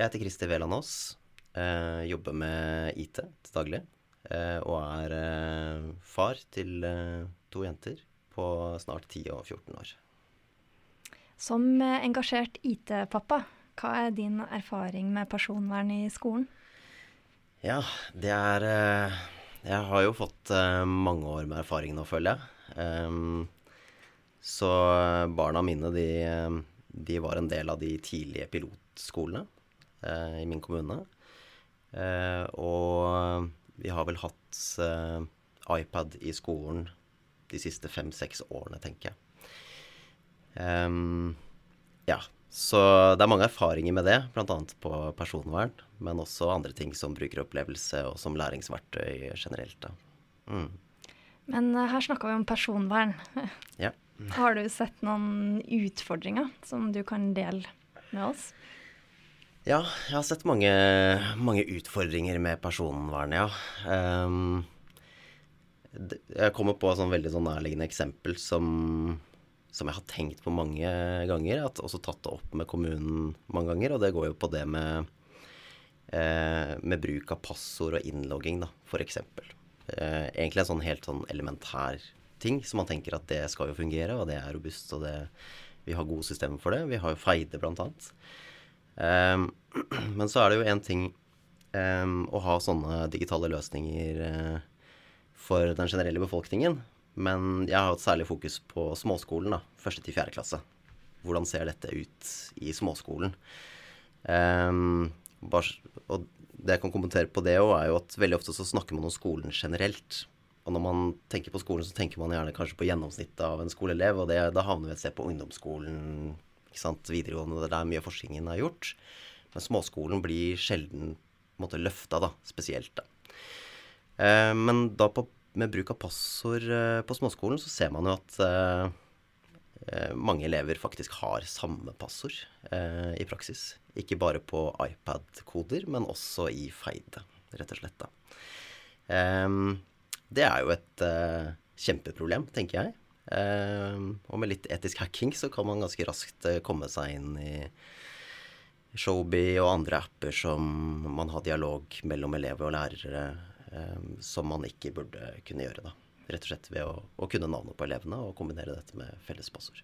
Jeg heter Christer Veland Aas. Eh, jobber med IT til daglig. Eh, og er eh, far til eh, to jenter på snart 10 og 14 år. Som eh, engasjert IT-pappa, hva er din erfaring med personvern i skolen? Ja, det er eh, Jeg har jo fått mange år med erfaring nå, føler jeg. Så barna mine, de, de var en del av de tidlige pilotskolene i min kommune. Eh, og vi har vel hatt eh, iPad i skolen de siste fem-seks årene, tenker jeg. Um, ja, så det er mange erfaringer med det, bl.a. på personvern, men også andre ting som brukeropplevelse og som læringsverktøy generelt. Mm. Men eh, her snakka vi om personvern. Ja. Har du sett noen utfordringer som du kan dele med oss? Ja, jeg har sett mange, mange utfordringer med personvern, ja. Um, jeg kommer på et sånn veldig sånn nærliggende eksempel som, som jeg har tenkt på mange ganger. At også tatt det opp med kommunen mange ganger. Og det går jo på det med, eh, med bruk av passord og innlogging, da, f.eks. Eh, egentlig en sånn helt sånn elementær ting som man tenker at det skal jo fungere, og det er robust, og det, vi har gode systemer for det. Vi har jo Feide, blant annet. Ehm, men så er det jo én ting um, å ha sånne digitale løsninger uh, for den generelle befolkningen. Men jeg har hatt særlig fokus på småskolen, da. Første til fjerde klasse. Hvordan ser dette ut i småskolen? Um, bare, og det jeg kan kommentere på det òg, er jo at veldig ofte så snakker man om skolen generelt. Og når man tenker på skolen, så tenker man gjerne kanskje på gjennomsnittet av en skoleelev, og det, da havner vi et sted på ungdomsskolen, ikke sant, videregående, der mye av forskningen er gjort. Men småskolen blir sjelden måte løfta, da, spesielt. da. Eh, men da på, med bruk av passord eh, på småskolen, så ser man jo at eh, eh, mange elever faktisk har samme passord eh, i praksis. Ikke bare på iPad-koder, men også i Feide, rett og slett. da. Ehm, det er jo et eh, kjempeproblem, tenker jeg. Ehm, og med litt etisk hacking så kan man ganske raskt eh, komme seg inn i Showbie og andre apper som man har dialog mellom elever og lærere ehm, som man ikke burde kunne gjøre, da. Rett og slett ved å, å kunne navnet på elevene og kombinere dette med felles passord.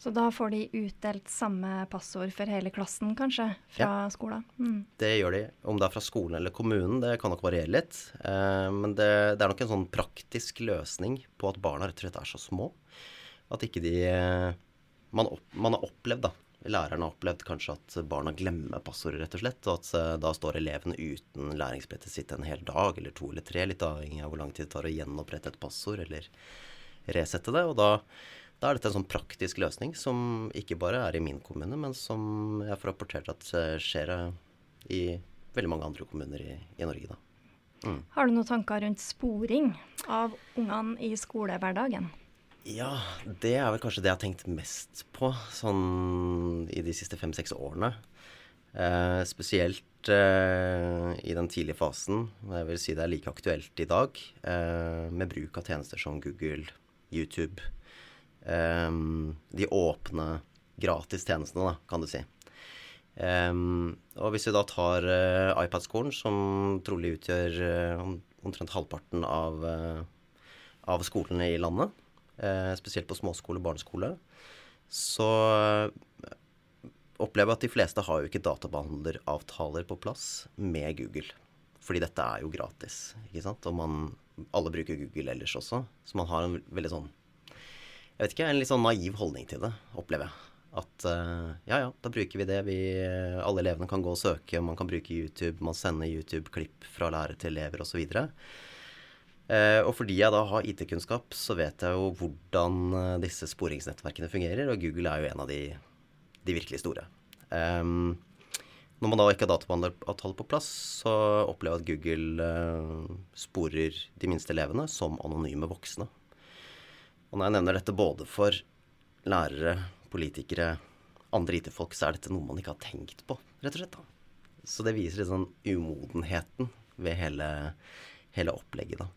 Så da får de utdelt samme passord for hele klassen, kanskje, fra skolen? Mm. Det gjør de. Om det er fra skolen eller kommunen, det kan nok variere litt. Eh, men det, det er nok en sånn praktisk løsning på at barna rett og slett er så små. At ikke de eh, Man, opp, man har opplevd, da. Læreren har opplevd kanskje at barna glemmer passordet, rett og slett. Og at eh, da står eleven uten læringsbrettet sitt en hel dag eller to eller tre, litt avhengig av hvor lang tid det tar å gjenopprette et passord eller resette det. Og da, da er dette en sånn praktisk løsning som ikke bare er i min kommune, men som jeg får rapportert at eh, skjer eh, i veldig mange andre kommuner i, i Norge, da. Mm. Har du noen tanker rundt sporing av ungene i skolehverdagen? Ja, det er vel kanskje det jeg har tenkt mest på sånn i de siste fem-seks årene. Eh, spesielt eh, i den tidlige fasen, og jeg vil si det er like aktuelt i dag, eh, med bruk av tjenester som Google, YouTube. Eh, de åpne, gratis tjenestene, da, kan du si. Um, og hvis vi da tar uh, iPad-skolen, som trolig utgjør uh, omtrent halvparten av, uh, av skolene i landet, spesielt på småskole og barneskole, så opplever jeg at de fleste har jo ikke databehandleravtaler på plass med Google. Fordi dette er jo gratis, ikke sant. Og man, alle bruker Google ellers også. Så man har en veldig sånn Jeg vet ikke, en litt sånn naiv holdning til det, opplever jeg. At eh, ja, ja, da bruker vi det. Vi, alle elevene kan gå og søke, man kan bruke YouTube, man sender YouTube-klipp fra lærer til elever osv. Eh, og fordi jeg da har IT-kunnskap, så vet jeg jo hvordan eh, disse sporingsnettverkene fungerer, og Google er jo en av de, de virkelig store. Em, når man da ikke har databehandleravtale på plass, så opplever jeg at Google eh, sporer de minste elevene som anonyme voksne. Og når jeg nevner dette både for lærere, politikere, andre IT-folk, så er dette noe man ikke har tenkt på, rett og slett. da. Så det viser litt sånn umodenheten ved hele, hele opplegget, da.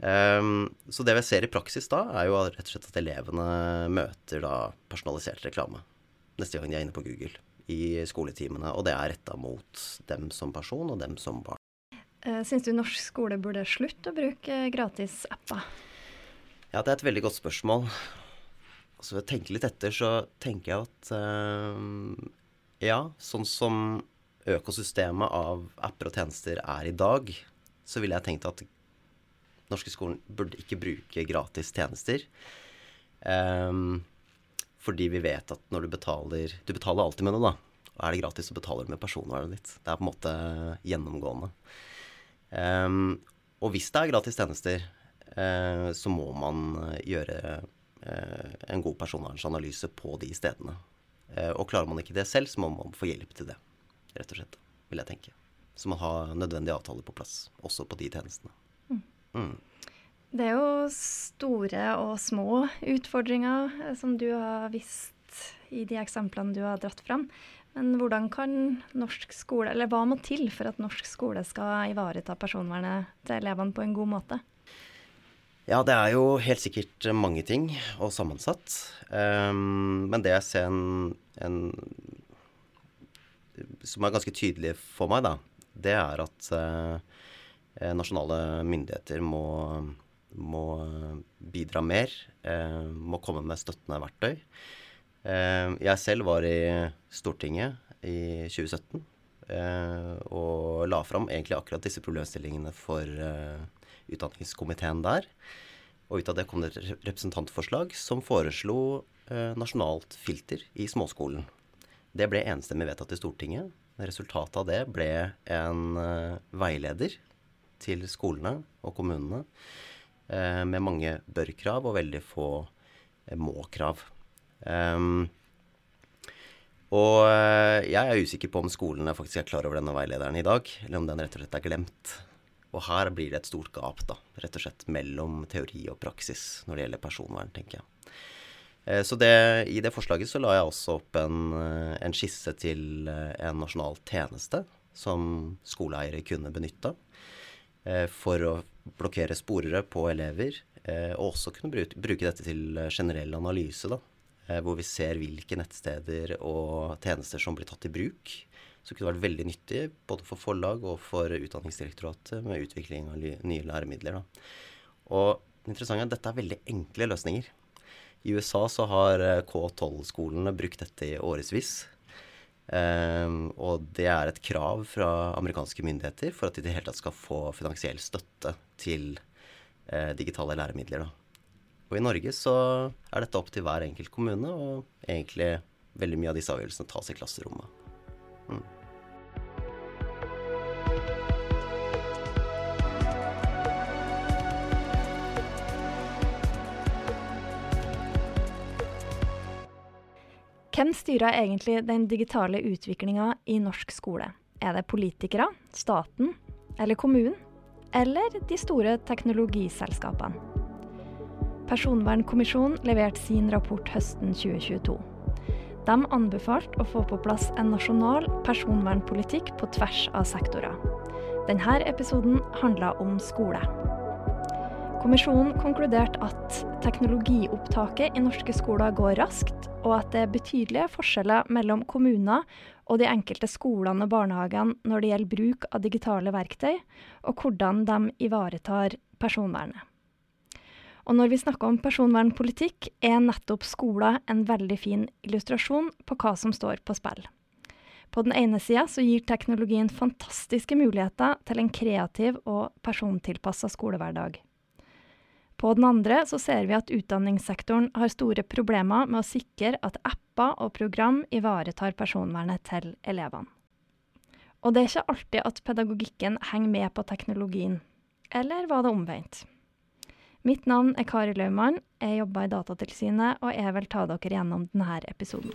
Um, så det vi ser i praksis da, er jo rett og slett at elevene møter da personalisert reklame neste gang de er inne på Google i skoletimene. Og det er retta mot dem som person og dem som barn. Uh, Syns du norsk skole burde slutte å bruke gratis apper? Ja, det er et veldig godt spørsmål. Altså, ved å tenke litt etter, så tenker jeg at uh, ja, sånn som økosystemet av apper og tjenester er i dag, så ville jeg tenkt at norske skolen burde ikke bruke gratis tjenester. Um, fordi vi vet at når du betaler Du betaler alltid med noe, da. Og er det gratis, så betaler du med personvernet ditt. Det er på en måte gjennomgående. Um, og hvis det er gratis tjenester, så må man gjøre uh, en god personvernsanalyse på de stedene. Og klarer man ikke det selv, så må man få hjelp til det, rett og slett. Vil jeg tenke. Så man har nødvendige avtaler på plass, også på de tjenestene. Mm. Mm. Det er jo store og små utfordringer eh, som du har visst i de eksemplene du har dratt fram. Men hvordan kan norsk skole, eller hva må til for at norsk skole skal ivareta personvernet til elevene på en god måte? Ja, det er jo helt sikkert mange ting, og sammensatt. Um, men det jeg ser en, en, som er ganske tydelig for meg, da, det er at uh, nasjonale myndigheter må må eh, bidra mer, Uh, må komme med støttende verktøy. Uh, jeg selv var i Stortinget i 2017 og la fram egentlig akkurat disse problemstillingene for utdanningskomiteen der. Og ut av det kom det et representantforslag som foreslo nasjonalt filter i småskolen. Det ble enstemmig vedtatt i Stortinget. Resultatet av det ble en veileder til skolene og kommunene Eh, med mange bør-krav og veldig få eh, må-krav. Um, og eh, jeg er usikker på om skolene faktisk er klar over denne veilederen i dag, eller om den rett og slett er glemt. Og her blir det et stort gap, da, rett og slett mellom teori og praksis når det gjelder personvern, tenker jeg. Så det, i det forslaget så la jeg også opp en, en skisse til en nasjonal tjeneste som skoleeiere kunne benytta for å blokkere sporere på elever, eh, og også kunne bruke dette til eh, generell analyse, da, eh, hvor vi ser hvilke nettsteder og tjenester som blir tatt i bruk. Så kunne vært veldig nyttig både for forlag og for Utdanningsdirektoratet med utvikling av nye læremidler. Da. Og det interessante er at dette er veldig enkle løsninger. I USA så har K12-skolene brukt dette i årevis. Um, og det er et krav fra amerikanske myndigheter for at de i det hele tatt skal få finansiell støtte til uh, digitale læremidler. Da. Og i Norge så er dette opp til hver enkelt kommune, og egentlig veldig mye av disse avgjørelsene tas i klasserommet. Hvem styrer egentlig den digitale utviklinga i norsk skole? Er det politikere, staten eller kommunen? Eller de store teknologiselskapene? Personvernkommisjonen leverte sin rapport høsten 2022. De anbefalte å få på plass en nasjonal personvernpolitikk på tvers av sektorer. Denne episoden handla om skole. Kommisjonen konkluderte at teknologiopptaket i norske skoler går raskt, og at det er betydelige forskjeller mellom kommuner og de enkelte skolene og barnehagene når det gjelder bruk av digitale verktøy, og hvordan de ivaretar personvernet. Og når vi snakker om personvernpolitikk, er nettopp skolen en veldig fin illustrasjon på hva som står på spill. På den ene sida så gir teknologien fantastiske muligheter til en kreativ og persontilpassa skolehverdag. På den andre så ser vi at utdanningssektoren har store problemer med å sikre at apper og program ivaretar personvernet til elevene. Og det er ikke alltid at pedagogikken henger med på teknologien. Eller var det omvendt? Mitt navn er Kari Laumann, jeg jobber i Datatilsynet, og jeg vil ta dere gjennom denne episoden.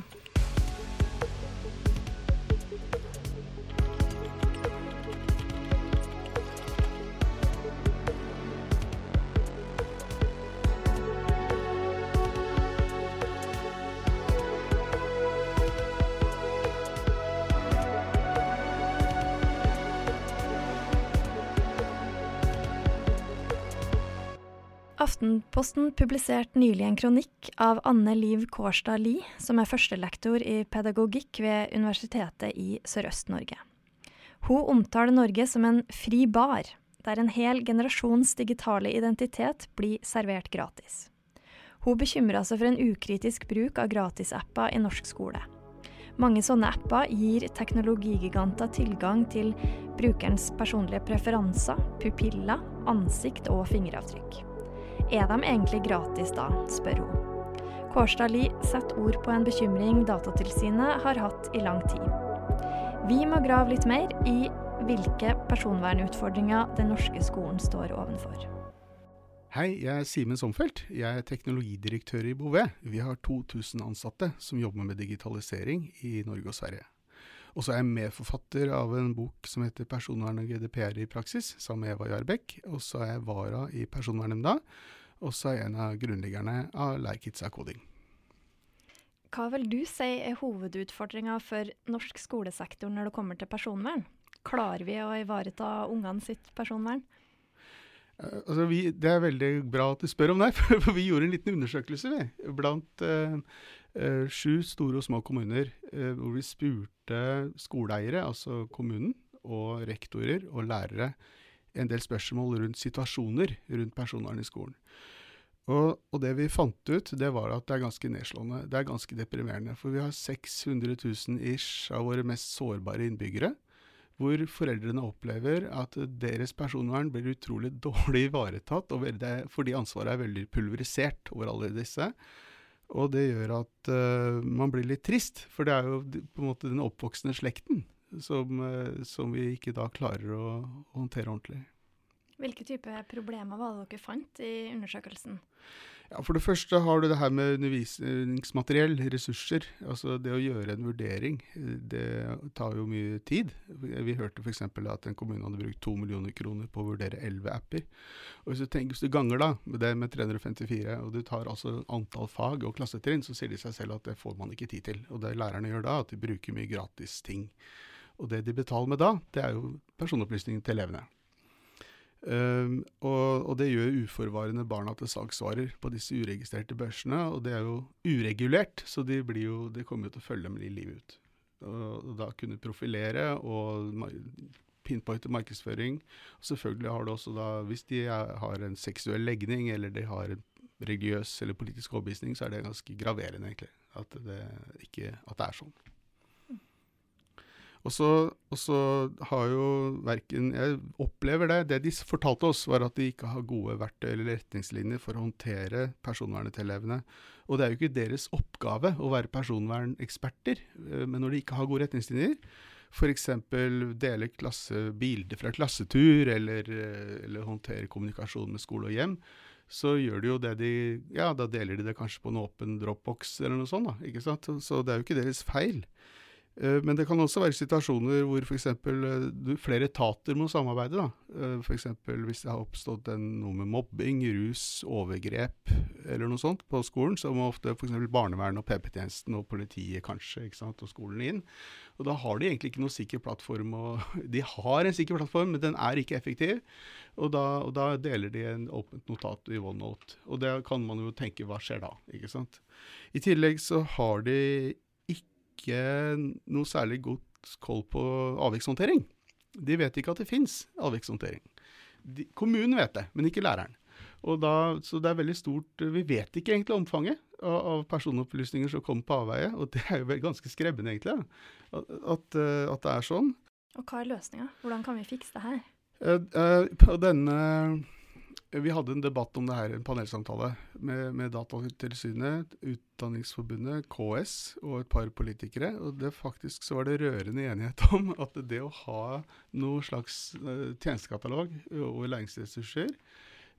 Aftenposten publiserte nylig en kronikk av Anne Liv Kårstad Lie, som er førstelektor i pedagogikk ved Universitetet i Sørøst-Norge. Hun omtaler Norge som en fri bar, der en hel generasjons digitale identitet blir servert gratis. Hun bekymrer seg for en ukritisk bruk av gratisapper i norsk skole. Mange sånne apper gir teknologigiganter tilgang til brukerens personlige preferanser, pupiller, ansikt og fingeravtrykk. Er de egentlig gratis da, spør hun. Kårstad Lie setter ord på en bekymring Datatilsynet har hatt i lang tid. Vi må grave litt mer i hvilke personvernutfordringer den norske skolen står overfor. Hei, jeg er Simen Somfelt. Jeg er teknologidirektør i Bouvet. Vi har 2000 ansatte som jobber med digitalisering i Norge og Sverige. Og så er jeg medforfatter av en bok som heter 'Personvern og GDPR i praksis', sammen med Eva Jarbekk. Og så er jeg vara i Personvernnemnda. Og så er jeg en av grunnleggerne av Leikitsa koding. Hva vil du si er hovedutfordringa for norsk skolesektor når det kommer til personvern? Klarer vi å ivareta ungene sitt personvern? Uh, altså vi, det er veldig bra at du spør om det, for vi gjorde en liten undersøkelse vi, blant uh, uh, sju store og små kommuner, hvor vi spurte skoleeiere, altså kommunen, og rektorer og lærere en del spørsmål rundt situasjoner rundt personvern i skolen. Og, og, det vi fant ut, det var at det er ganske nedslående. Det er ganske deprimerende. For vi har 600 000 ish av våre mest sårbare innbyggere, hvor foreldrene opplever at deres personvern blir utrolig dårlig ivaretatt, fordi ansvaret er veldig pulverisert over alle disse. Og det gjør at uh, man blir litt trist, for det er jo på en måte den oppvoksende slekten som, uh, som vi ikke da klarer å, håndtere ordentlig. Hvilke type problemer var det dere fant i undersøkelsen? Ja, For det første har du det her med undervisningsmateriell, ressurser. Altså det å gjøre en vurdering, det tar jo mye tid. Vi hørte f.eks. at en kommune hadde brukt to millioner kroner på å vurdere elleve apper. Og hvis du, tenker, hvis du ganger da med det med 354, og du tar altså antall fag og klassetrinn, så sier de seg selv at det får man ikke tid til. Og det lærerne gjør da, at de bruker mye gratis ting. Og det de betaler med da, det er jo personopplysningen til elevene. Um, og, og, det gjør uforvarende barna til salgsvarer på disse uregistrerte børsene. Og det er jo uregulert, så de, jo, de kommer jo til å følge dem i livet ut. Og, og da kunne profilere og pinpointe markedsføring. Og selvfølgelig har det også da, hvis de er, har en seksuell legning eller de har en religiøs eller politisk overbevisning, så er det ganske graverende, egentlig. At det, ikke, at det er sånn. Og så, og så, har jo verken Jeg opplever det. Det de fortalte oss, var at de ikke har gode verktøy eller retningslinjer for å håndtere personvernet til elevene. Og det er jo ikke deres oppgave å være personverneksperter, eh, men når de ikke har gode retningslinjer, f.eks. dele klasse, bilder fra klassetur, eller, eh, eller håndtere kommunikasjon med skole og hjem, så gjør de jo det de Ja, da deler de det kanskje på en åpen dropbox eller noe sånt, da. ikke sant? Så det er jo ikke deres feil. Eh, men det kan også være situasjoner hvor f.eks. Eh, flere etater må samarbeide. da. F.eks. hvis det har oppstått en, noe med mobbing, rus, overgrep eller noe sånt på skolen, så må ofte f.eks. barnevernet og PP-tjenesten og politiet kanskje, ikke sant, og skolen inn. Og Da har de egentlig ikke noe sikker plattform. De har en sikker plattform, men den er ikke effektiv. Og da, og da deler de en åpent notat i OneNote. Og det kan man jo tenke hva skjer da, ikke sant. I tillegg så har de ikke noe særlig godt koll på avvikshåndtering. De vet ikke at det fins avvikshåndtering. De, kommunen vet det, men ikke læreren. Og da, så det er veldig stort Vi vet ikke egentlig omfanget av, av personopplysninger som kommer på avveie, og det er jo ganske skremmende, egentlig, at, at, eh, at, det er sånn. Og hva er løsninga? Hvordan kan vi fikse det her? Uh, uh, på denne vi hadde en debatt om det her, en panelsamtale, med, med Datatilsynet, Utdanningsforbundet, KS og et par politikere. og det Faktisk så var det rørende enighet om at det å ha noe slags uh, tjenestekatalog over læringsressurser,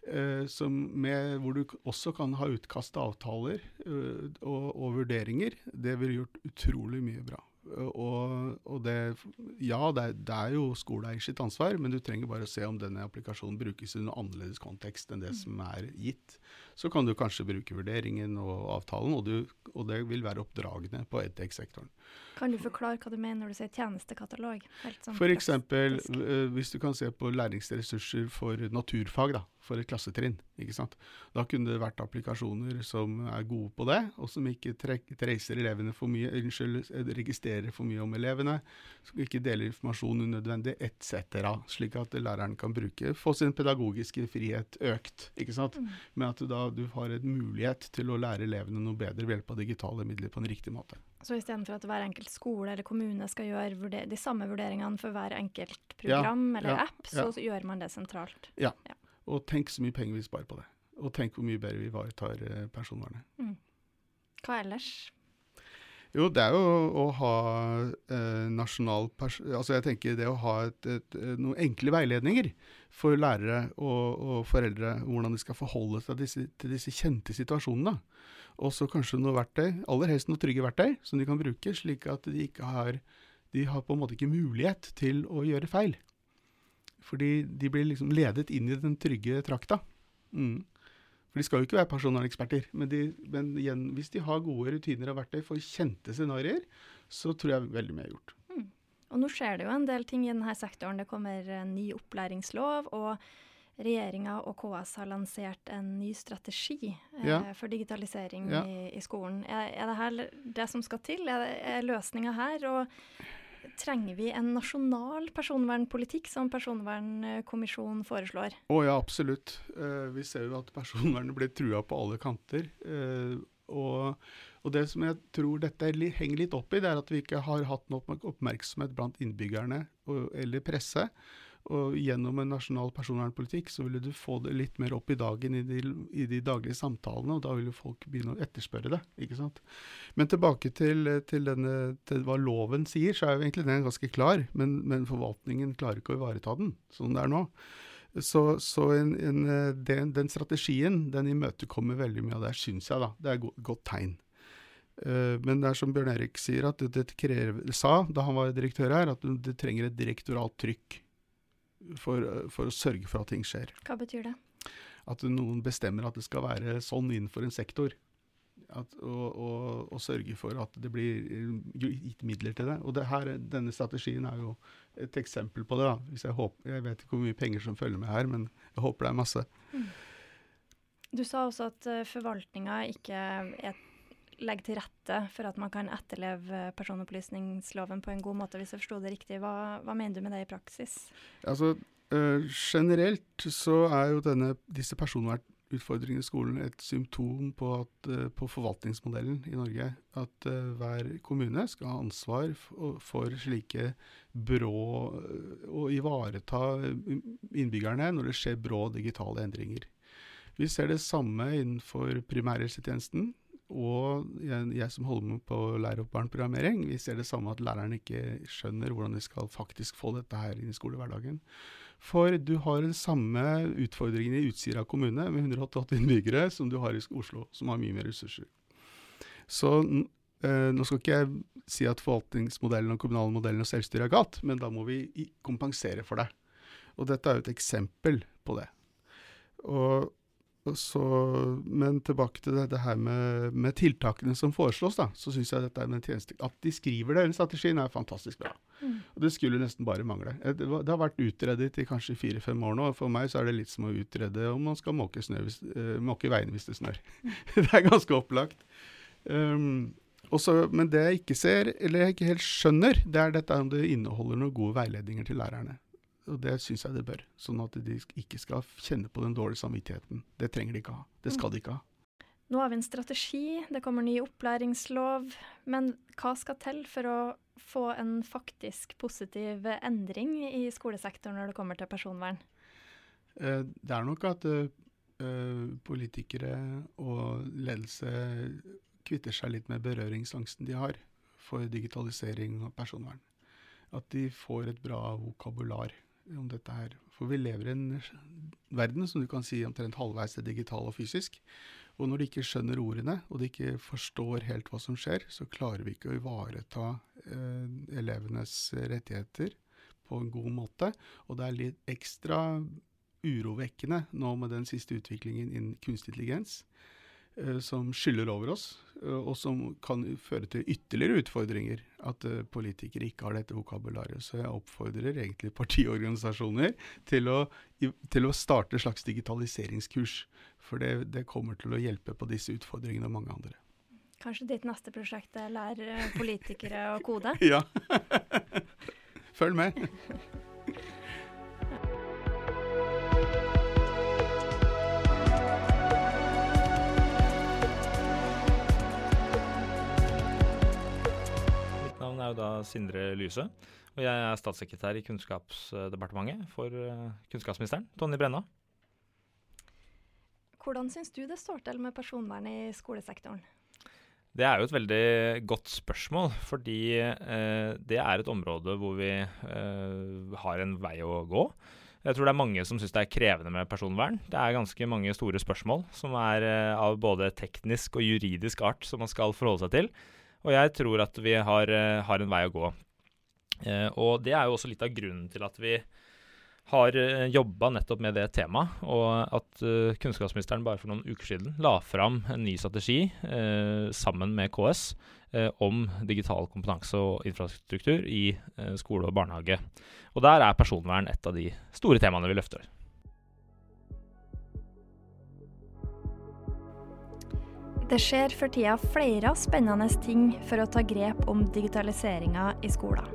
uh, med, hvor du også kan ha utkast av avtaler uh, og, og, vurderinger, det ville gjort utrolig mye bra. Og, og det, ja, det er, det er jo skoleeier sitt ansvar, men du trenger bare å se om denne applikasjonen brukes i noen annerledes kontekst enn det mm. som er gitt. så kan du kanskje bruke vurderingen og avtalen, og, du, og det vil være oppdragende på edtech-sektoren. Kan du forklare hva du mener når du sier tjenestekatalog? Sånn F.eks. Uh, hvis du kan se på læringsressurser for naturfag, da, for et klassetrinn. ikke sant? Da kunne det vært applikasjoner som er gode på det, og som ikke reiser elevene for mye, unnskyld, registrerer for mye om elevene, som ikke deler informasjon unødvendig, etc. Slik at læreren kan bruke, få sin pedagogiske frihet økt. ikke sant? Mm. Men at du da du har en mulighet til å lære elevene noe bedre ved hjelp av digitale midler på en riktig måte. Så istedenfor at hver enkelt skole eller kommune skal gjøre de samme vurderingene for hver enkelt program ja, eller ja, app, så ja. gjør man det sentralt. Ja. Og tenk så mye penger vi sparer på det. Og tenk hvor mye bedre vi ivaretar eh, personvernet. Mm. Hva ellers? Jo, det er jo å ha eh, nasjonal Altså jeg tenker det å ha et, et, et, noen enkle veiledninger for lærere og, og, foreldre hvordan de skal forholde seg til disse, til disse kjente situasjonene. Og så kanskje noe verktøy, aller helst noe trygge verktøy, som de kan bruke, slik at de ikke har De har på en måte ikke mulighet til å gjøre feil. Fordi de blir liksom ledet inn i den trygge trakta. Mm. For de skal jo ikke være personverneksperter, men, de, men igjen, hvis de har gode rutiner og verktøy for kjente scenarioer, så tror jeg veldig mye er gjort. Mm. Og nå skjer det jo en del ting i denne sektoren. Det kommer en ny opplæringslov. og Regjeringa og KS har lansert en ny strategi eh, ja. for digitalisering ja. i, i, skolen. Er, er, det her det som skal til? Er, er løsninga her? Og trenger vi en nasjonal personvernpolitikk, som Personvernkommisjonen foreslår? Å ja, absolutt. Eh, vi ser jo at personvernet blir trua på alle kanter. Eh, og, og, det som jeg tror dette henger litt opp i, det er at vi ikke har hatt nok oppmerksomhet blant innbyggerne og, eller presse og gjennom en nasjonal personvernpolitikk så ville du få det litt mer opp i dagen i de, i de daglige samtalene, og da ville folk begynne å etterspørre det. ikke sant? Men tilbake til, til, denne, til hva loven sier, så er jo egentlig den ganske klar. Men, men forvaltningen klarer ikke å ivareta den sånn det er nå. Så, så en, en, den, den, strategien den imøtekommer veldig mye av det, syns jeg. da. Det er et godt, godt tegn. Uh, men det er som Bjørn Erik sier, at det, det krever, sa da han var direktør her, at det trenger et direktoralt trykk for, for, å sørge for at ting skjer. Hva betyr det? At noen bestemmer at det skal være sånn innenfor en sektor. At, og, og, og, sørge for at det blir gitt midler til det. Og det her, Denne strategien er jo et eksempel på det. Jeg, håper, jeg, vet ikke hvor mye penger som følger med her, men jeg håper det er masse. Mm. Du sa også at uh, forvaltninga ikke er legge til rette for at man kan etterleve personopplysningsloven på en god måte, hvis jeg forsto det riktig. Hva, hva, mener du med det i praksis? Altså, øh, generelt så er jo denne, disse personvernutfordringene i skolen et symptom på, at, øh, på forvaltningsmodellen i Norge. At øh, hver kommune skal ha ansvar for, for slike brå Å ivareta innbyggerne når det skjer brå digitale endringer. Vi ser det samme innenfor primærhelsetjenesten og jeg, jeg, som holder med på å lære opp barneprogrammering, vi ser det samme at læreren ikke skjønner hvordan de skal faktisk få dette her inn i skolehverdagen. For du har den samme utfordringen i Utsira kommune med 188 innbyggere som du har i Oslo, som har mye mer ressurser. Så eh, nå skal ikke jeg si at forvaltningsmodellen og kommunale modellen og selvstyret er galt, men da må vi kompensere for det. Og dette er jo et eksempel på det. Og så, men tilbake til det, det her med, med, tiltakene som foreslås, da, så syns jeg dette med tjeneste, at de skriver det, den strategien, er fantastisk bra. Mm. Og Det skulle nesten bare mangle. Det, det har vært utredet i kanskje fire-fem år nå. og For meg så er det litt som å utrede om man skal måke, hvis, uh, måke veien hvis det snør. Det er ganske opplagt. Um, også, men det jeg ikke ser, eller jeg ikke helt skjønner, det er dette om det inneholder noen gode veiledninger til lærerne. Og det syns jeg det bør. Sånn at de ikke skal kjenne på den dårlige samvittigheten. Det trenger de ikke ha. Det skal de ikke ha. Nå har vi en strategi, det kommer ny opplæringslov. Men hva skal til for å få en faktisk positiv endring i skolesektoren når det kommer til personvern? Eh, det er nok at eh, politikere og ledelse kvitter seg litt med berøringsangsten de har for digitalisering og personvern. At de får et bra vokabular om dette her. For vi lever i en verden som du kan si omtrent halvveis er digital og fysisk. Og når de ikke skjønner ordene, og de ikke forstår helt hva som skjer, så klarer vi ikke å ivareta eh, elevenes rettigheter på en god måte. Og det er litt ekstra urovekkende nå med den siste utviklingen innen kunstig intelligens, som skyller over oss, uh, og som kan føre til ytterligere utfordringer. At uh, politikere ikke har dette vokabularet. Så jeg oppfordrer egentlig partiorganisasjoner til å, til å starte et slags digitaliseringskurs. For det, det kommer til å hjelpe på disse utfordringene og mange andre. Kanskje ditt neste prosjekt er lære politikere å kode? ja. Følg med. Er jo da Sindre Lyse, og jeg er statssekretær i Kunnskapsdepartementet for eh, kunnskapsministeren, Tonje Brenna. Hvordan syns du det står til med personvern i skolesektoren? Det er jo et veldig godt spørsmål, fordi eh, det er et område hvor vi eh, har en vei å gå. Jeg tror det er mange som syns det er krevende med personvern. Det er ganske mange store spørsmål som er eh, av både teknisk og juridisk art som man skal forholde seg til. Og jeg tror at vi har, eh, har en vei å gå. Eh, og det er jo også litt av grunnen til at vi har uh, jobba nettopp med det temaet, og at kunnskapsministeren bare for noen uker siden la fram en ny strategi eh, sammen med KS eh, om digital kompetanse og infrastruktur i skole og barnehage. Og der er personvern et av de store temaene vi løfter. Det skjer for tida flere spennende ting for å ta grep om digitaliseringa i skolen.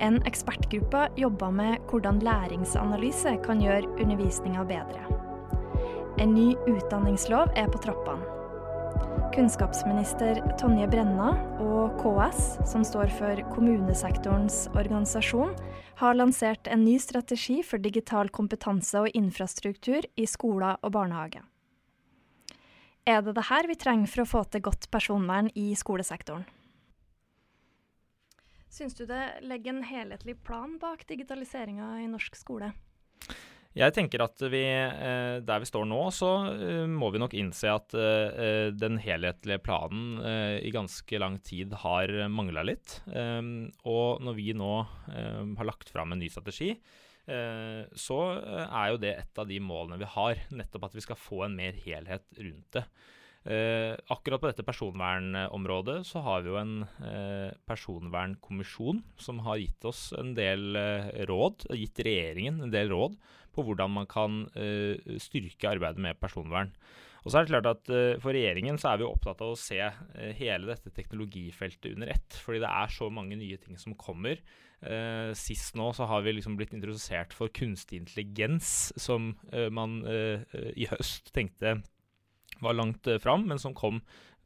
En ekspertgruppe jobber med hvordan læringsanalyse kan gjøre undervisninga bedre. En ny utdanningslov er på trappene. Kunnskapsminister Tonje Brenna og KS, som står for kommunesektorens organisasjon, har lansert en ny strategi for digital kompetanse og infrastruktur i skoler og barnehage. Er det det her vi trenger for å få til godt personvern i skolesektoren? Syns du det legger en helhetlig plan bak digitaliseringa i norsk skole? Jeg tenker at vi, eh, der vi står nå, så eh, må vi nok innse at eh, den helhetlige planen i ganske lang tid har mangla litt. Ehm, og når vi nå har lagt fram en ny strategi, så er jo det et av de målene vi har. Nettopp at vi skal få en mer helhet rundt det. Eh, akkurat på dette personvernområdet så har vi jo en eh, personvernkommisjon som har gitt oss en del eh, råd, gitt regjeringen en del råd på hvordan man kan eh, styrke arbeidet med personvern. Og så er det klart at uh, For regjeringen så er vi opptatt av å se uh, hele dette teknologifeltet under ett. Fordi det er så mange nye ting som kommer. Uh, sist nå så har vi liksom blitt introdusert for kunstig intelligens, som man i høst tenkte var langt fram, men som kom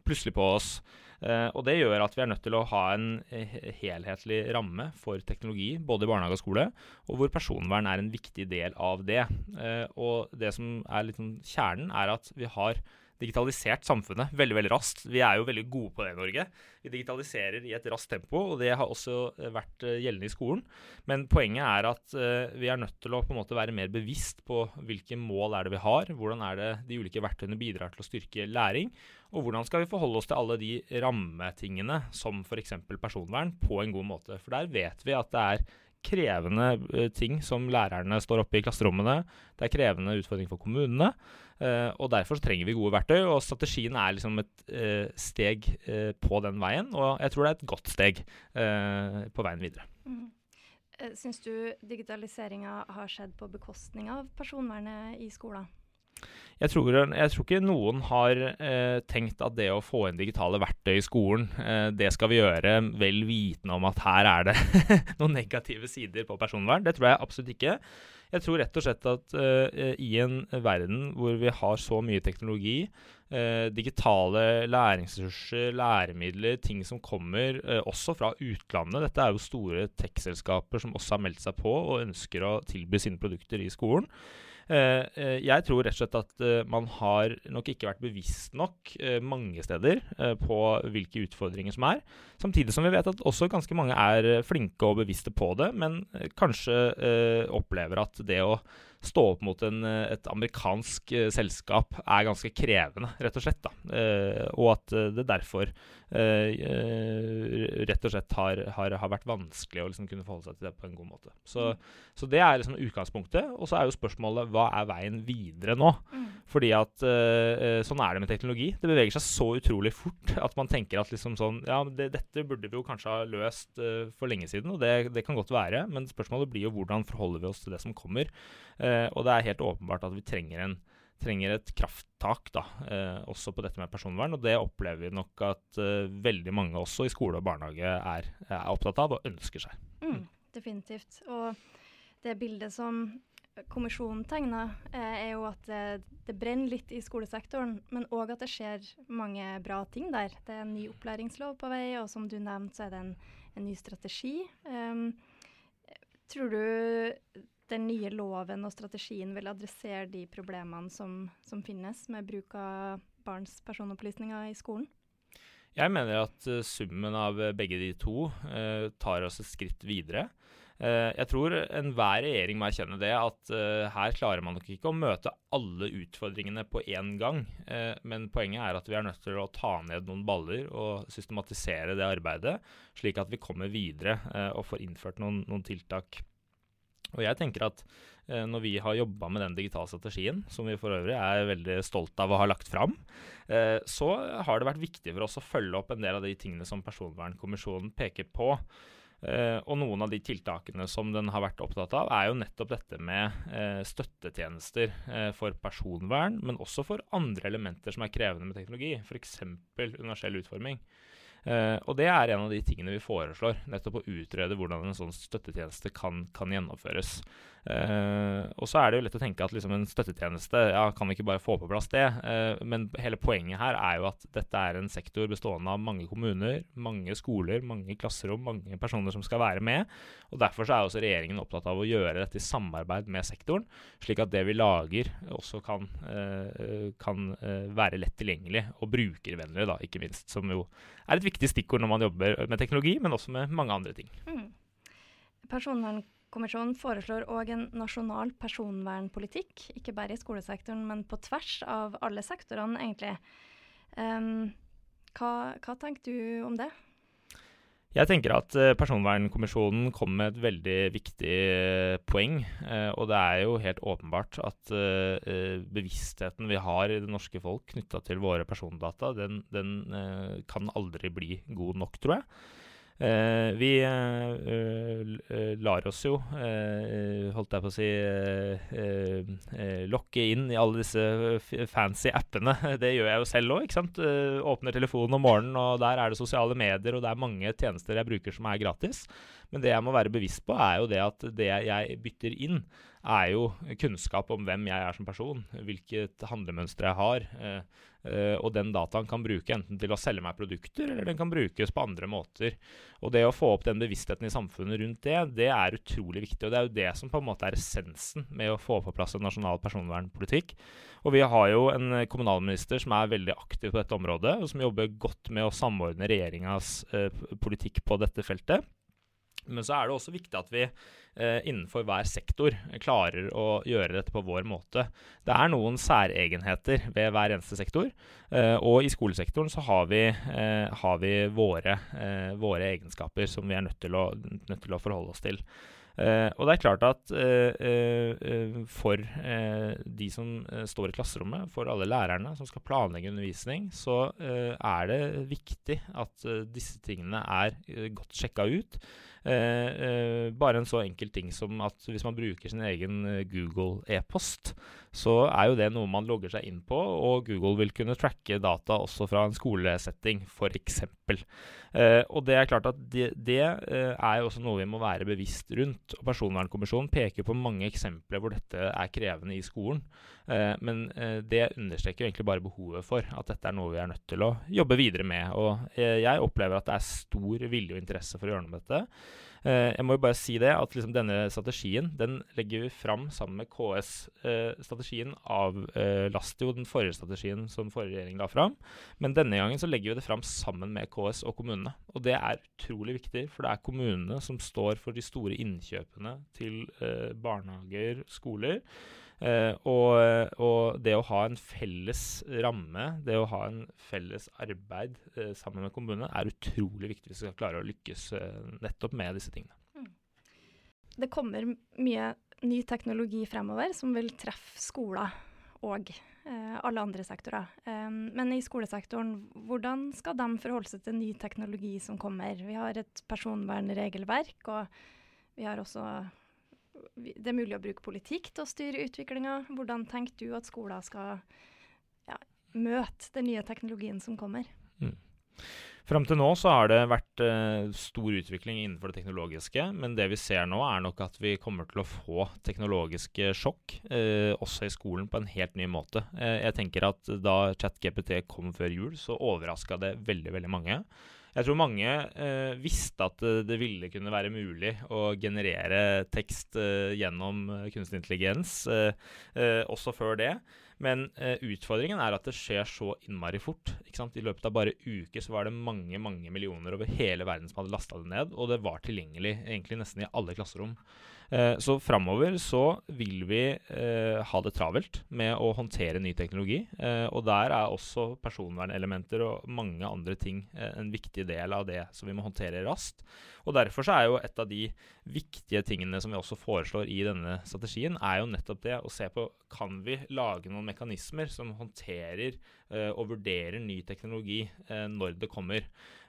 plutselig på oss. Uh, og Det gjør at vi er nødt til å ha en uh, helhetlig ramme for teknologi, både i barnehage og skole, og hvor personvern er en viktig del av det. Uh, og Det som er sånn kjernen, er at vi har digitalisert samfunnet veldig veldig raskt. Vi er jo veldig gode på det i Norge. Vi digitaliserer i et raskt tempo, og det har også eh, vært eh, gjeldende i skolen. Men poenget er at uh, vi er nødt til å på en måte være mer bevisst på hvilke mål er det vi har, hvordan er det de ulike verktøyene bidrar til å styrke læring, og hvordan skal vi forholde oss til alle de rammetingene, som f.eks. personvern, på en god måte. For der vet vi at det er krevende uh, ting som lærerne står oppe i klasserommene. Det er krevende utfordringer for kommunene. Uh, og Derfor trenger vi gode verktøy, og strategien er liksom et uh, steg på den veien. Og jeg tror det er et godt steg på veien videre. Mm. Syns du digitaliseringa har skjedd på bekostning av personvernet i skolen? Jeg tror, jeg tror, ikke noen har eh, tenkt at det å få inn digitale verktøy i skolen, eh, det skal vi gjøre vel vitende om at her er det noen negative sider på personvern. Det tror jeg absolutt ikke. Jeg tror rett og slett at eh, i en verden hvor vi har så mye teknologi, uh, digitale læringsressurser, læremidler, ting som kommer uh, også fra utlandet Dette er jo store tech-selskaper som også har meldt seg på og ønsker å tilby sine produkter i skolen. Eh, eh, jeg tror rett og slett at eh, man har nok ikke vært bevisst nok mange steder på hvilke utfordringer som er. Samtidig som vi vet at også ganske mange er flinke og bevisste på det, men kanskje opplever at det å stå opp mot en, et amerikansk uh, selskap er ganske krevende, rett og slett. Uh, og at det derfor rett og slett har, har, har vært vanskelig å liksom kunne forholde seg til det på en god måte. Så, mm. så det er liksom utgangspunktet. Og så er jo spørsmålet hva er veien videre nå? Mm. Fordi at sånn er det med teknologi. Det beveger seg så utrolig fort at man tenker at liksom sånn Ja, det, dette burde vi jo kanskje ha løst for lenge siden, og det, det, kan godt være. Men spørsmålet blir jo hvordan forholder vi oss til det som kommer. Uh, og det er helt åpenbart at vi trenger, en, trenger et krafttak da, eh, også på dette med personvern. Og det opplever vi nok at eh, veldig mange også i skole og barnehage er, er opptatt av og ønsker seg. Mm, definitivt. Og det bildet som kommisjonen tegner, er jo at det, det, brenner litt i skolesektoren, men òg at det skjer mange bra ting der. Det er en ny opplæringslov på vei, og som du nevnte, så er det en, en ny strategi. Um, tror du den nye loven og strategien vil adressere de problemene som, som finnes med bruk av barns personopplysninger i skolen? Jeg mener at uh, summen av uh, begge de to uh, tar oss et skritt videre. jeg tror enhver regjering må erkjenne det, at her klarer man nok ikke å møte alle utfordringene på én gang. men poenget er at vi er nødt til å ta ned noen baller og systematisere det arbeidet, slik at vi kommer videre og får innført noen, noen tiltak. Og jeg tenker at eh, når vi har jobba med den digitale strategien, som vi for øvrig er veldig stolt av å ha lagt fram, eh, så har det vært viktig for oss å følge opp en del av de tingene som Personvernkommisjonen peker på. Eh, og noen av de tiltakene som den har vært opptatt av, er jo nettopp dette med eh, støttetjenester eh, for personvern, men også for andre elementer som er krevende med teknologi, f.eks. universell utforming. Uh, og det er en av de tingene vi foreslår. Nettopp å utrede hvordan en sånn støttetjeneste kan, kan gjennomføres. Uh, og så er det jo lett å tenke at liksom en støttetjeneste ja, kan vi ikke bare få på plass det. Uh, men hele poenget her er jo at dette er en sektor bestående av mange kommuner, mange skoler, mange klasserom, mange personer som skal være med. Og Derfor så er også regjeringen opptatt av å gjøre dette i samarbeid med sektoren, slik at det vi lager også kan, kan være lett tilgjengelig og brukervennlig, da, ikke minst. Som jo er et viktig stikkord når man jobber med teknologi, men også med mange andre ting. Mm. Personvernkommisjonen foreslår òg en nasjonal personvernpolitikk, ikke bare i skolesektoren, men på tvers av alle sektorene, egentlig. Um, hva, hva, tenker du om det? Jeg tenker at uh, Personvernkommisjonen kom med et veldig viktig uh, poeng. Uh, og det er jo helt åpenbart at bevisstheten vi har i det norske folk knytta til våre persondata, den, den kan aldri bli god nok, tror jeg. Uh, vi uh, lar oss jo, holdt jeg på å si, lokke inn i alle disse fancy appene. Det gjør jeg jo selv òg. Åpner telefonen om morgenen, og der er det sosiale medier, og det er mange tjenester jeg bruker som er gratis. Men det jeg må være bevisst på, er jo det at det jeg bytter inn, er jo kunnskap om hvem jeg er som person, hvilket handlemønster jeg har. Eh, eh, og den dataen kan bruke enten til å selge meg produkter, eller den kan brukes på andre måter. Og det å få opp den bevisstheten i samfunnet rundt det, det er utrolig viktig. Og det er jo det som på en måte er essensen med å få på plass en nasjonal personvernpolitikk. Og vi har jo en kommunalminister som er veldig aktiv på dette området, og som jobber godt med å samordne regjeringas eh, politikk på dette feltet. Men så er det også viktig at vi eh, innenfor hver sektor klarer å gjøre dette på vår måte. Det er noen særegenheter ved hver eneste sektor. Eh, og i skolesektoren så har vi, eh, har vi våre, eh, våre, egenskaper som vi er nødt til å, nødt til å forholde oss til. Uh, og det er klart at uh, for de som står i klasserommet, for alle lærerne som skal planlegge undervisning, så er det viktig at disse tingene er godt sjekka ut. Eh, eh, bare en så enkel ting som at hvis man bruker sin egen eh, Google e-post, så er jo det noe man logger seg inn på, og Google vil kunne tracke data også fra en skolesetting, f.eks. Eh, og det er klart at det, det eh, er også noe vi må være bevisst rundt. og Personvernkommisjonen peker på mange eksempler hvor dette er krevende i skolen. Eh, men det understreker egentlig bare behovet for at dette er noe vi er nødt til å jobbe videre med. Og jeg opplever at det er stor vilje og interesse for å gjøre noe med dette. Eh, jeg må jo bare si det, at liksom denne strategien den legger vi fram sammen med KS. Eh, strategien avlaster jo den forrige strategien som forrige regjering la fram. Men denne gangen så legger vi det fram sammen med KS og kommunene. Og det er utrolig viktig, for det er kommunene som står for de store innkjøpene til eh, barnehager, skoler. Uh, og, og, det å ha en felles ramme, det å ha en felles arbeid eh, sammen med kommunene, er utrolig viktig hvis vi skal klare å lykkes eh, nettopp med disse tingene. Mm. Det kommer mye ny teknologi fremover som vil treffe skoler og alle andre sektorer. Um, men i skolesektoren, hvordan skal de forholde seg til ny teknologi som kommer? Vi har et personvernregelverk, og vi har også det er mulig å bruke politikk til å styre utviklinga. Hvordan tenker du at skoler skal ja, møte den nye teknologien som kommer? Mm. Fram til nå så har det vært uh, stor utvikling innenfor det teknologiske, men det vi ser nå, er nok at vi kommer til å få teknologiske sjokk, uh, også i skolen, på en helt ny måte. Uh, jeg tenker at da ChatGPT kom før jul, så overraska det veldig, veldig mange. Jeg tror mange eh, visste at det, det, ville kunne være mulig å generere tekst eh, gjennom eh, kunstig intelligens, eh, eh, også før det. Men eh, utfordringen er at det skjer så innmari fort. I løpet av bare uker så var det mange mange millioner over hele verden som hadde lasta det ned, og det var tilgjengelig egentlig nesten i alle klasserom. Eh, så framover så vil vi eh, ha det travelt med å håndtere ny teknologi. Eh, og der er også personvernelementer og mange andre ting en viktig del av det som vi må håndtere raskt. Og Derfor så er jo et av de viktige tingene som vi også foreslår i denne strategien, er jo nettopp det å se på kan vi lage noen mekanismer som håndterer og vurderer ny teknologi når det kommer.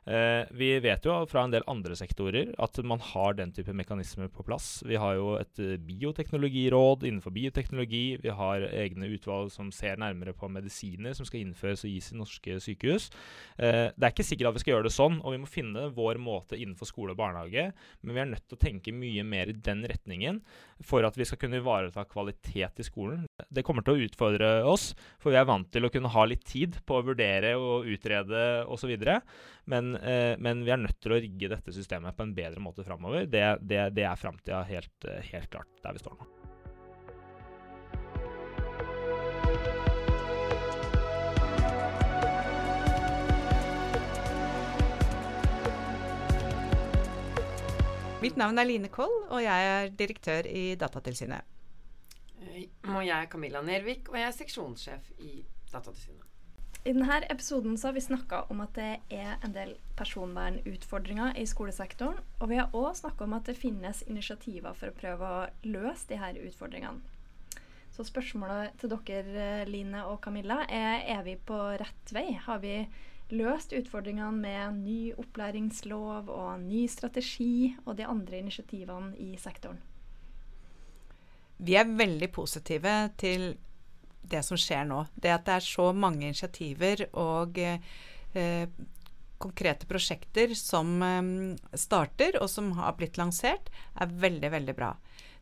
Uh, vi vet jo fra en del andre sektorer at man har den type mekanismer på plass. Vi har jo et bioteknologiråd innenfor bioteknologi. Vi har egne utvalg som ser nærmere på medisiner som skal innføres og gis i norske sykehus. det er ikke sikkert at vi skal gjøre det sånn, og vi må finne vår måte innenfor skole og barnehage, men vi er nødt til å tenke mye mer i den retningen for at vi skal kunne ivareta kvalitet i skolen. Det kommer til å utfordre oss, for vi er vant til å kunne ha litt tid på å vurdere og utrede osv. Men, eh, men vi er nødt til å rigge dette systemet på en bedre måte framover. Det, det, det er framtida helt, helt klart der vi står nå. Mitt navn er Line Koll, og jeg er direktør i Datatilsynet. Og jeg er Camilla Nervik, og jeg er seksjonssjef i Datatilsynet. I denne episoden har vi snakka om at det er en del personvernutfordringer i skolesektoren. Og vi har òg snakka om at det finnes initiativer for å prøve å løse her utfordringene. Så spørsmålet til dere, Line og Camilla, er er vi på rett vei? Har vi løst utfordringene med ny opplæringslov og ny strategi og de andre initiativene i sektoren. Vi er veldig positive til det som skjer nå. Det at det er så mange initiativer og eh, konkrete prosjekter som eh, starter, og som har blitt lansert, er veldig, veldig bra.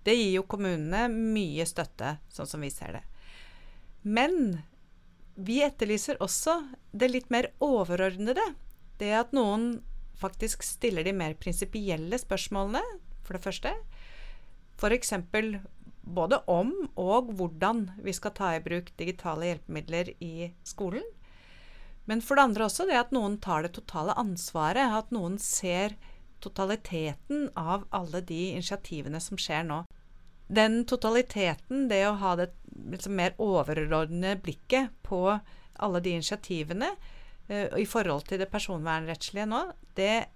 Det gir jo kommunene mye støtte, sånn som vi ser det. Men vi etterlyser også det litt mer overordnede. Det at noen faktisk stiller de mer prinsipielle spørsmålene, for det første. F.eks. både om og hvordan vi skal ta i bruk digitale hjelpemidler i skolen. Men for det andre også det at noen tar det totale ansvaret. At noen ser totaliteten av alle de initiativene som skjer nå den totaliteten, det å ha det liksom mer overordnede blikket på alle de initiativene uh, i forhold til det personvernrettslige nå, det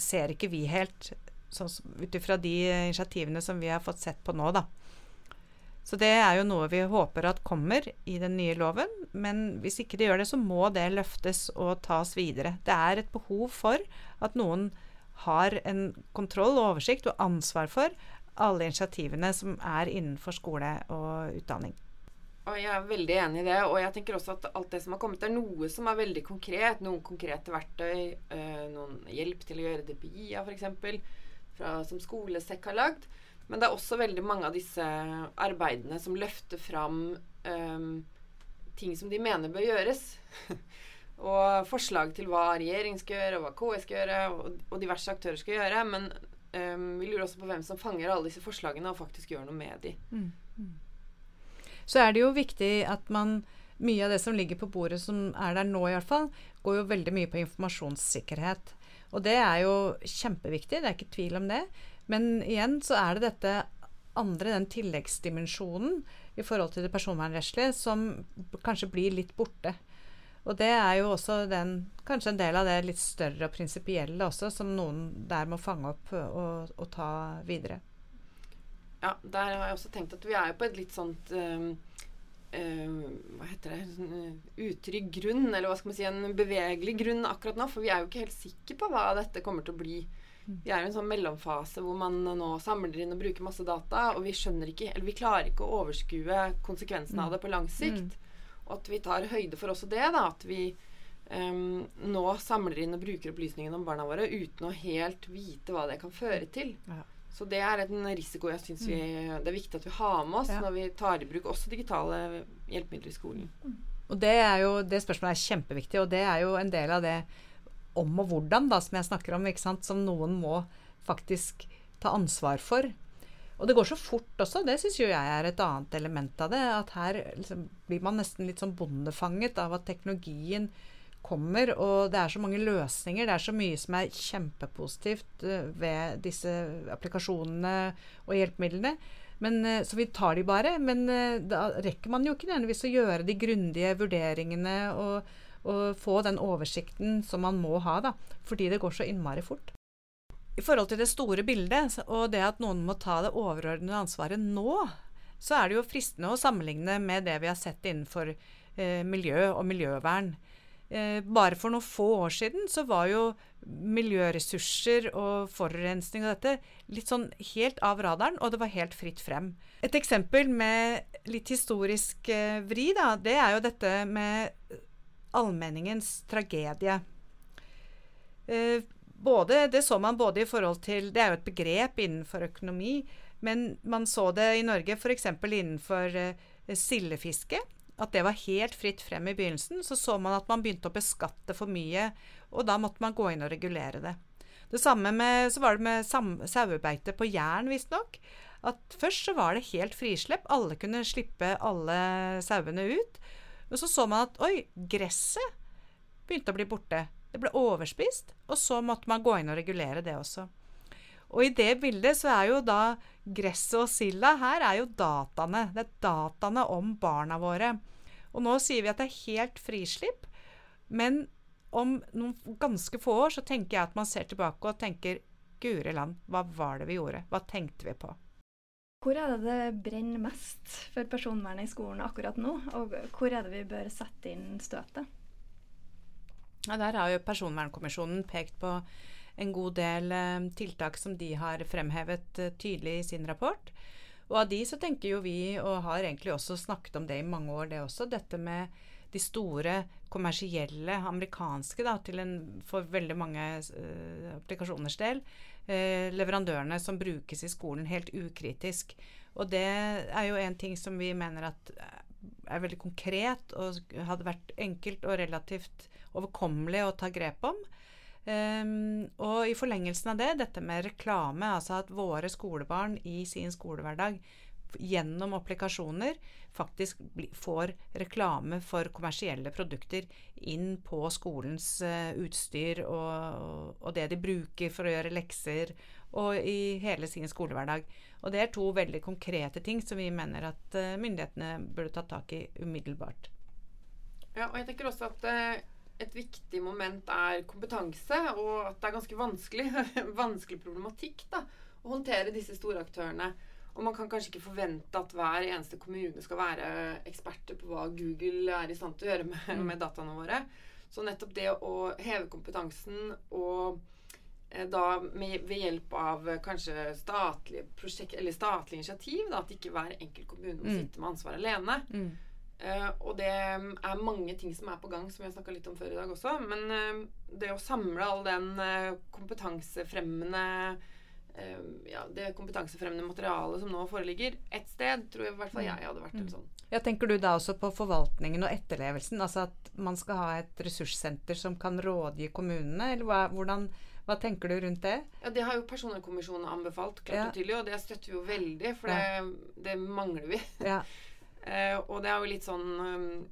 ser ikke vi helt ut ifra de initiativene som vi har fått sett på nå, da. Så det er jo noe vi håper at kommer i den nye loven. Men hvis ikke det gjør det, så må det løftes og tas videre. Det er et behov for at noen har en kontroll og oversikt og ansvar for alle initiativene som er innenfor skole og utdanning. Og jeg er veldig enig i det. Og jeg tenker også at alt det som har kommet, er noe som er veldig konkret. Noen konkrete verktøy. Øh, noen hjelp til å gjøre det på F.eks. Som Skolesekk har lagd. Men det er også veldig mange av disse arbeidene som løfter fram um, ting som de mener bør gjøres. Og forslag til hva regjeringen skal gjøre, og hva KS skal gjøre, og, og diverse aktører skal gjøre. Men um, vi lurer også på hvem som fanger alle disse forslagene og faktisk gjør noe med de. Mm. Mm. Så er det jo viktig at man Mye av det som ligger på bordet, som er der nå i hvert fall, går jo veldig mye på informasjonssikkerhet. Og det er jo kjempeviktig, det er ikke tvil om det. Men igjen så er det dette andre, den tilleggsdimensjonen i forhold til det personvernrettslige, som kanskje blir litt borte. Og det er jo også den, kanskje en del av det litt større og prinsipielle også, som noen der må fange opp og, og, ta videre. Ja, der har jeg også tenkt at vi er jo på et litt sånt um, Hva heter det uh, Utrygg grunn, eller hva skal man si, en bevegelig grunn akkurat nå. For vi er jo ikke helt sikre på hva dette kommer til å bli. Mm. Vi er i en sånn mellomfase hvor man nå samler inn og bruker masse data, og vi skjønner ikke, eller vi klarer ikke å overskue konsekvensene av mm. det på lang sikt. Mm. Og at vi tar høyde for også det. da, At vi um, nå samler inn og bruker opplysningene om barna våre uten å helt vite hva det kan føre til. Ja. Så det er en risiko jeg syns mm. det er viktig at vi har med oss ja. når vi tar i bruk også digitale hjelpemidler i skolen. Mm. Og det, jo, det spørsmålet er kjempeviktig, og det er jo en del av det om og hvordan da, som jeg snakker om, som noen må faktisk ta ansvar for. Og det går så fort også. Det syns jo jeg er et annet element av det. At her liksom, blir man nesten litt sånn bondefanget av at teknologien kommer, og det er så mange løsninger. Det er så mye som er kjempepositivt uh, ved disse applikasjonene og hjelpemidlene. Men, uh, så vi tar de bare. Men uh, da rekker man jo ikke nødvendigvis å gjøre de grundige vurderingene og, og, få den oversikten som man må ha, da. Fordi det går så innmari fort. I forhold til det store bildet, og det at noen må ta det overordnede ansvaret nå, så er det jo fristende å sammenligne med det vi har sett innenfor eh, miljø og miljøvern. Eh, bare for noen få år siden så var jo miljøressurser og forurensning og dette litt sånn helt av radaren, og det var helt fritt frem. Et eksempel med litt historisk eh, vri, da, det er jo dette med allmenningens tragedie. Eh, både, det så man både i forhold til Det er jo et begrep innenfor økonomi, men man så det i Norge f.eks. innenfor sildefiske. At det var helt fritt frem i begynnelsen. Så så man at man begynte å beskatte for mye, og da måtte man gå inn og regulere det. Det samme med, så var det med sauebeite på Jæren, visstnok. At først så var det helt frislepp. Alle kunne slippe alle sauene ut. Og så så man at oi, gresset begynte å bli borte. Det ble overspist, og så måtte man gå inn og regulere det også. Og i det bildet så er jo da gresset og silda her er jo dataene. Det er dataene om barna våre. Og nå sier vi at det er helt frislipp, men om noen ganske få år så tenker jeg at man ser tilbake og tenker Guri land, hva var det vi gjorde? Hva tenkte vi på? Hvor er det det brenner mest for personvernet i skolen akkurat nå, og hvor er det vi bør sette inn støtet? Ja, der har jo Personvernkommisjonen pekt på en god del eh, tiltak som de har fremhevet eh, tydelig i sin rapport. Og av de så tenker jo vi, og har egentlig også snakket om det i mange år, det også, dette med de store kommersielle amerikanske, da, til en, for veldig mange uh, applikasjoners del, uh, leverandørene som brukes i skolen helt ukritisk. Og det er jo en ting som vi mener at er veldig konkret og hadde vært enkelt og relativt overkommelig å ta grep om. Um, og i forlengelsen av det, dette med reklame, altså at våre skolebarn i sin skolehverdag gjennom applikasjoner faktisk får reklame for kommersielle produkter inn på skolens uh, utstyr og, og, det de bruker for å gjøre lekser, og i hele sin skolehverdag. Og det er to veldig konkrete ting som vi mener at uh, myndighetene burde ta tak i umiddelbart. Ja, og jeg tenker også at uh et viktig moment er kompetanse, og at det er ganske vanskelig, vanskelig problematikk da, å håndtere disse store aktørene. Og man kan kanskje ikke forvente at hver eneste kommune skal være eksperter på hva Google er i stand til å gjøre med, mm. med dataene våre. Så nettopp det å heve kompetansen og eh, da med, ved hjelp av kanskje statlige prosjekt, eller statlig initiativ, da, at ikke hver enkelt kommune må mm. sitte med ansvar alene. Mm. Uh, og det er mange ting som er på gang, som har snakka litt om før i dag også. Men uh, det å samle all den uh, kompetansefremmende ja, det kompetansefremmende materialet som nå foreligger, ett sted, tror jeg i hvert fall jeg hadde vært en sånn. Ja, tenker du da også på forvaltningen og etterlevelsen? Altså at man skal ha et ressurssenter som kan rådgi kommunene? Eller hva, hvordan, hva tenker du rundt det? Ja, Det har jo Personvernkommisjonen anbefalt, klart Ja. og tydelig, og det støtter vi jo veldig, for Ja. det, det mangler vi. Ja. Eh, og det er jo litt sånn um,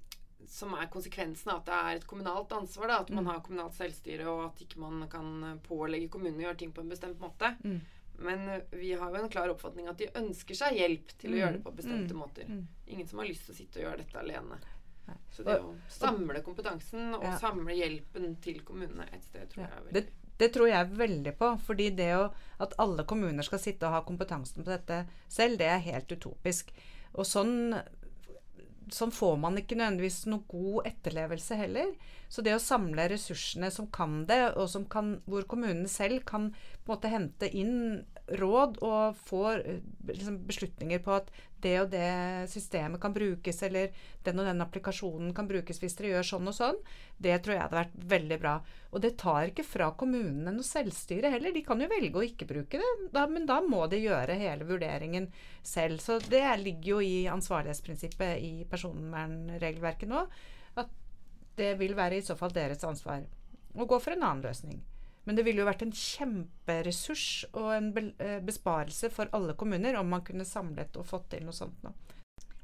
som er konsekvensen av at det er et kommunalt ansvar. Da, at man Mm. har kommunalt selvstyre, og at ikke man kan eh, pålegge kommunene å gjøre ting på en bestemt måte. Mm. Men eh, vi har jo en klar oppfatning at de ønsker seg hjelp til å Mm. gjøre det på bestemte Mm. måter. Mm. Ingen som har lyst til å sitte og gjøre dette alene. Så det å samle kompetansen og samle hjelpen til kommunene et sted, tror jeg er veldig Det, det tror jeg veldig på. Fordi det å, at alle kommuner skal sitte og ha kompetansen på dette selv, det er helt utopisk. Og sånn, sånn får man ikke nødvendigvis noe god etterlevelse heller. Så det å samle ressursene som kan det, og kan, hvor kommunene selv kan på en måte hente inn råd og få eh, liksom, beslutninger på at det og det systemet kan brukes, eller den og den applikasjonen kan brukes hvis dere gjør sånn og sånn, det tror jeg hadde vært veldig bra. Og det tar ikke fra kommunene noe selvstyre heller. De kan jo velge å ikke bruke det, da, men da må de gjøre hele vurderingen selv. Så det ligger jo i ansvarlighetsprinsippet i personvernregelverket nå. At det vil være i så fall deres ansvar å gå for en annen løsning. Men det ville jo vært en kjemperessurs og en eh, besparelse for alle kommuner om man kunne samlet og fått til noe sånt nå.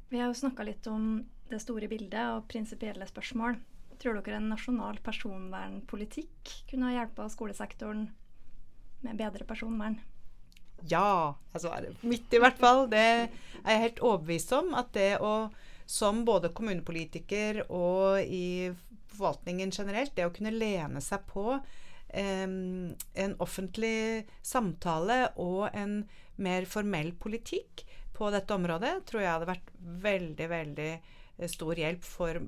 Vi har jo snakka litt om det store bildet og prinsipielle spørsmål. Tror dere en nasjonal personvernpolitikk kunne ha hjelpa skolesektoren med bedre personvern? Ja, jeg svarer Mitt i hvert fall. Det er jeg helt overbevist om. At det å, som både kommunepolitiker og i forvaltningen generelt, det å kunne lene seg på en offentlig samtale og en mer formell politikk på dette området, tror jeg hadde vært veldig, veldig eh, stor hjelp for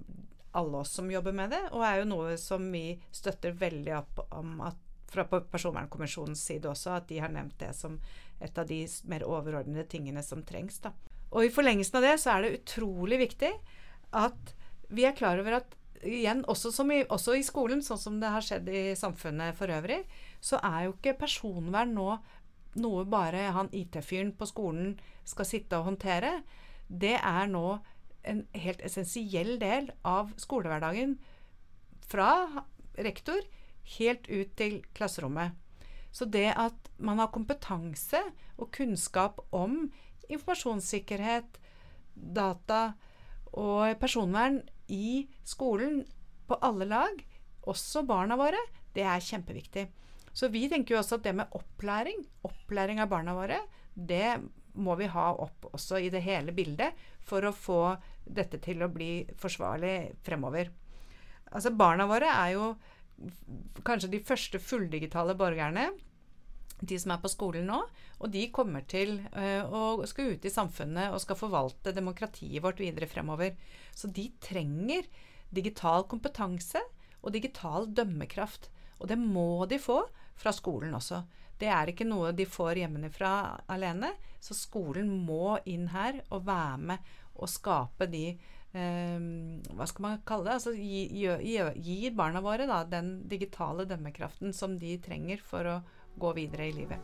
alle oss som jobber med det, og er jo noe som vi støtter veldig opp om at fra Personvernkommisjonens side også, at de har nevnt det som et av de mer overordnede tingene som trengs. Da. Og i forlengelsen av det så er det utrolig viktig at vi er klar over at igjen, også, i, også i skolen, sånn som det har skjedd i samfunnet for øvrig, så er jo ikke personvern nå noe bare han IT-fyren på skolen skal sitte og håndtere. Det er nå en helt essensiell del av skolehverdagen fra rektor helt ut til klasserommet. Så det at man har kompetanse og kunnskap om informasjonssikkerhet, data og personvern i skolen på alle lag, også barna våre, det er kjempeviktig. Så vi tenker jo også at det med opplæring, opplæring av barna våre, det må vi ha opp også i det hele bildet for å få dette til å bli forsvarlig fremover. Altså Barna våre er jo kanskje de første fulldigitale borgerne, de som er på skolen nå. Og de kommer til å skal ut i samfunnet og skal forvalte demokratiet vårt videre fremover. Så de trenger digital kompetanse og digital dømmekraft. Og det må de få fra skolen også. Det er ikke noe de får hjemmefra alene. Så skolen må inn her og være med og skape de Um, Hva skal man kalle det? Altså gi, gi, gi barna våre da, den digitale dømmekraften som de trenger for å gå videre i livet.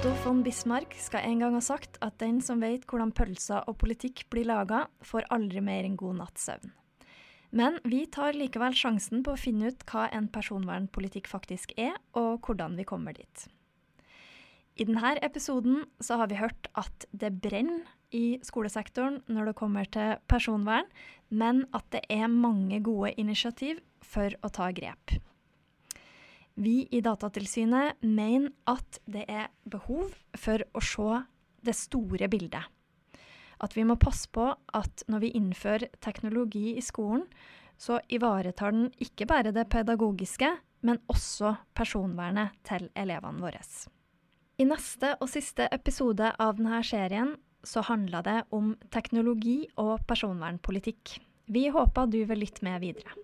Otto von Bismarck skal en gang ha sagt at den som vet hvordan pølser og politikk blir laga, får aldri mer en god natts søvn. Men vi tar likevel sjansen på å finne ut hva en personvernpolitikk faktisk er, og hvordan vi kommer dit. I denne episoden så har vi hørt at det brenner i skolesektoren når det kommer til personvern, men at det er mange gode initiativ for å ta grep. Vi i Datatilsynet mener at det er behov for å se det store bildet. At vi må passe på at når vi innfører teknologi i skolen, så ivaretar den ikke bare det pedagogiske, men også personvernet til elevene våre. I neste og siste episode av denne serien så handla det om teknologi og personvernpolitikk. Vi håper du vil lytte med videre.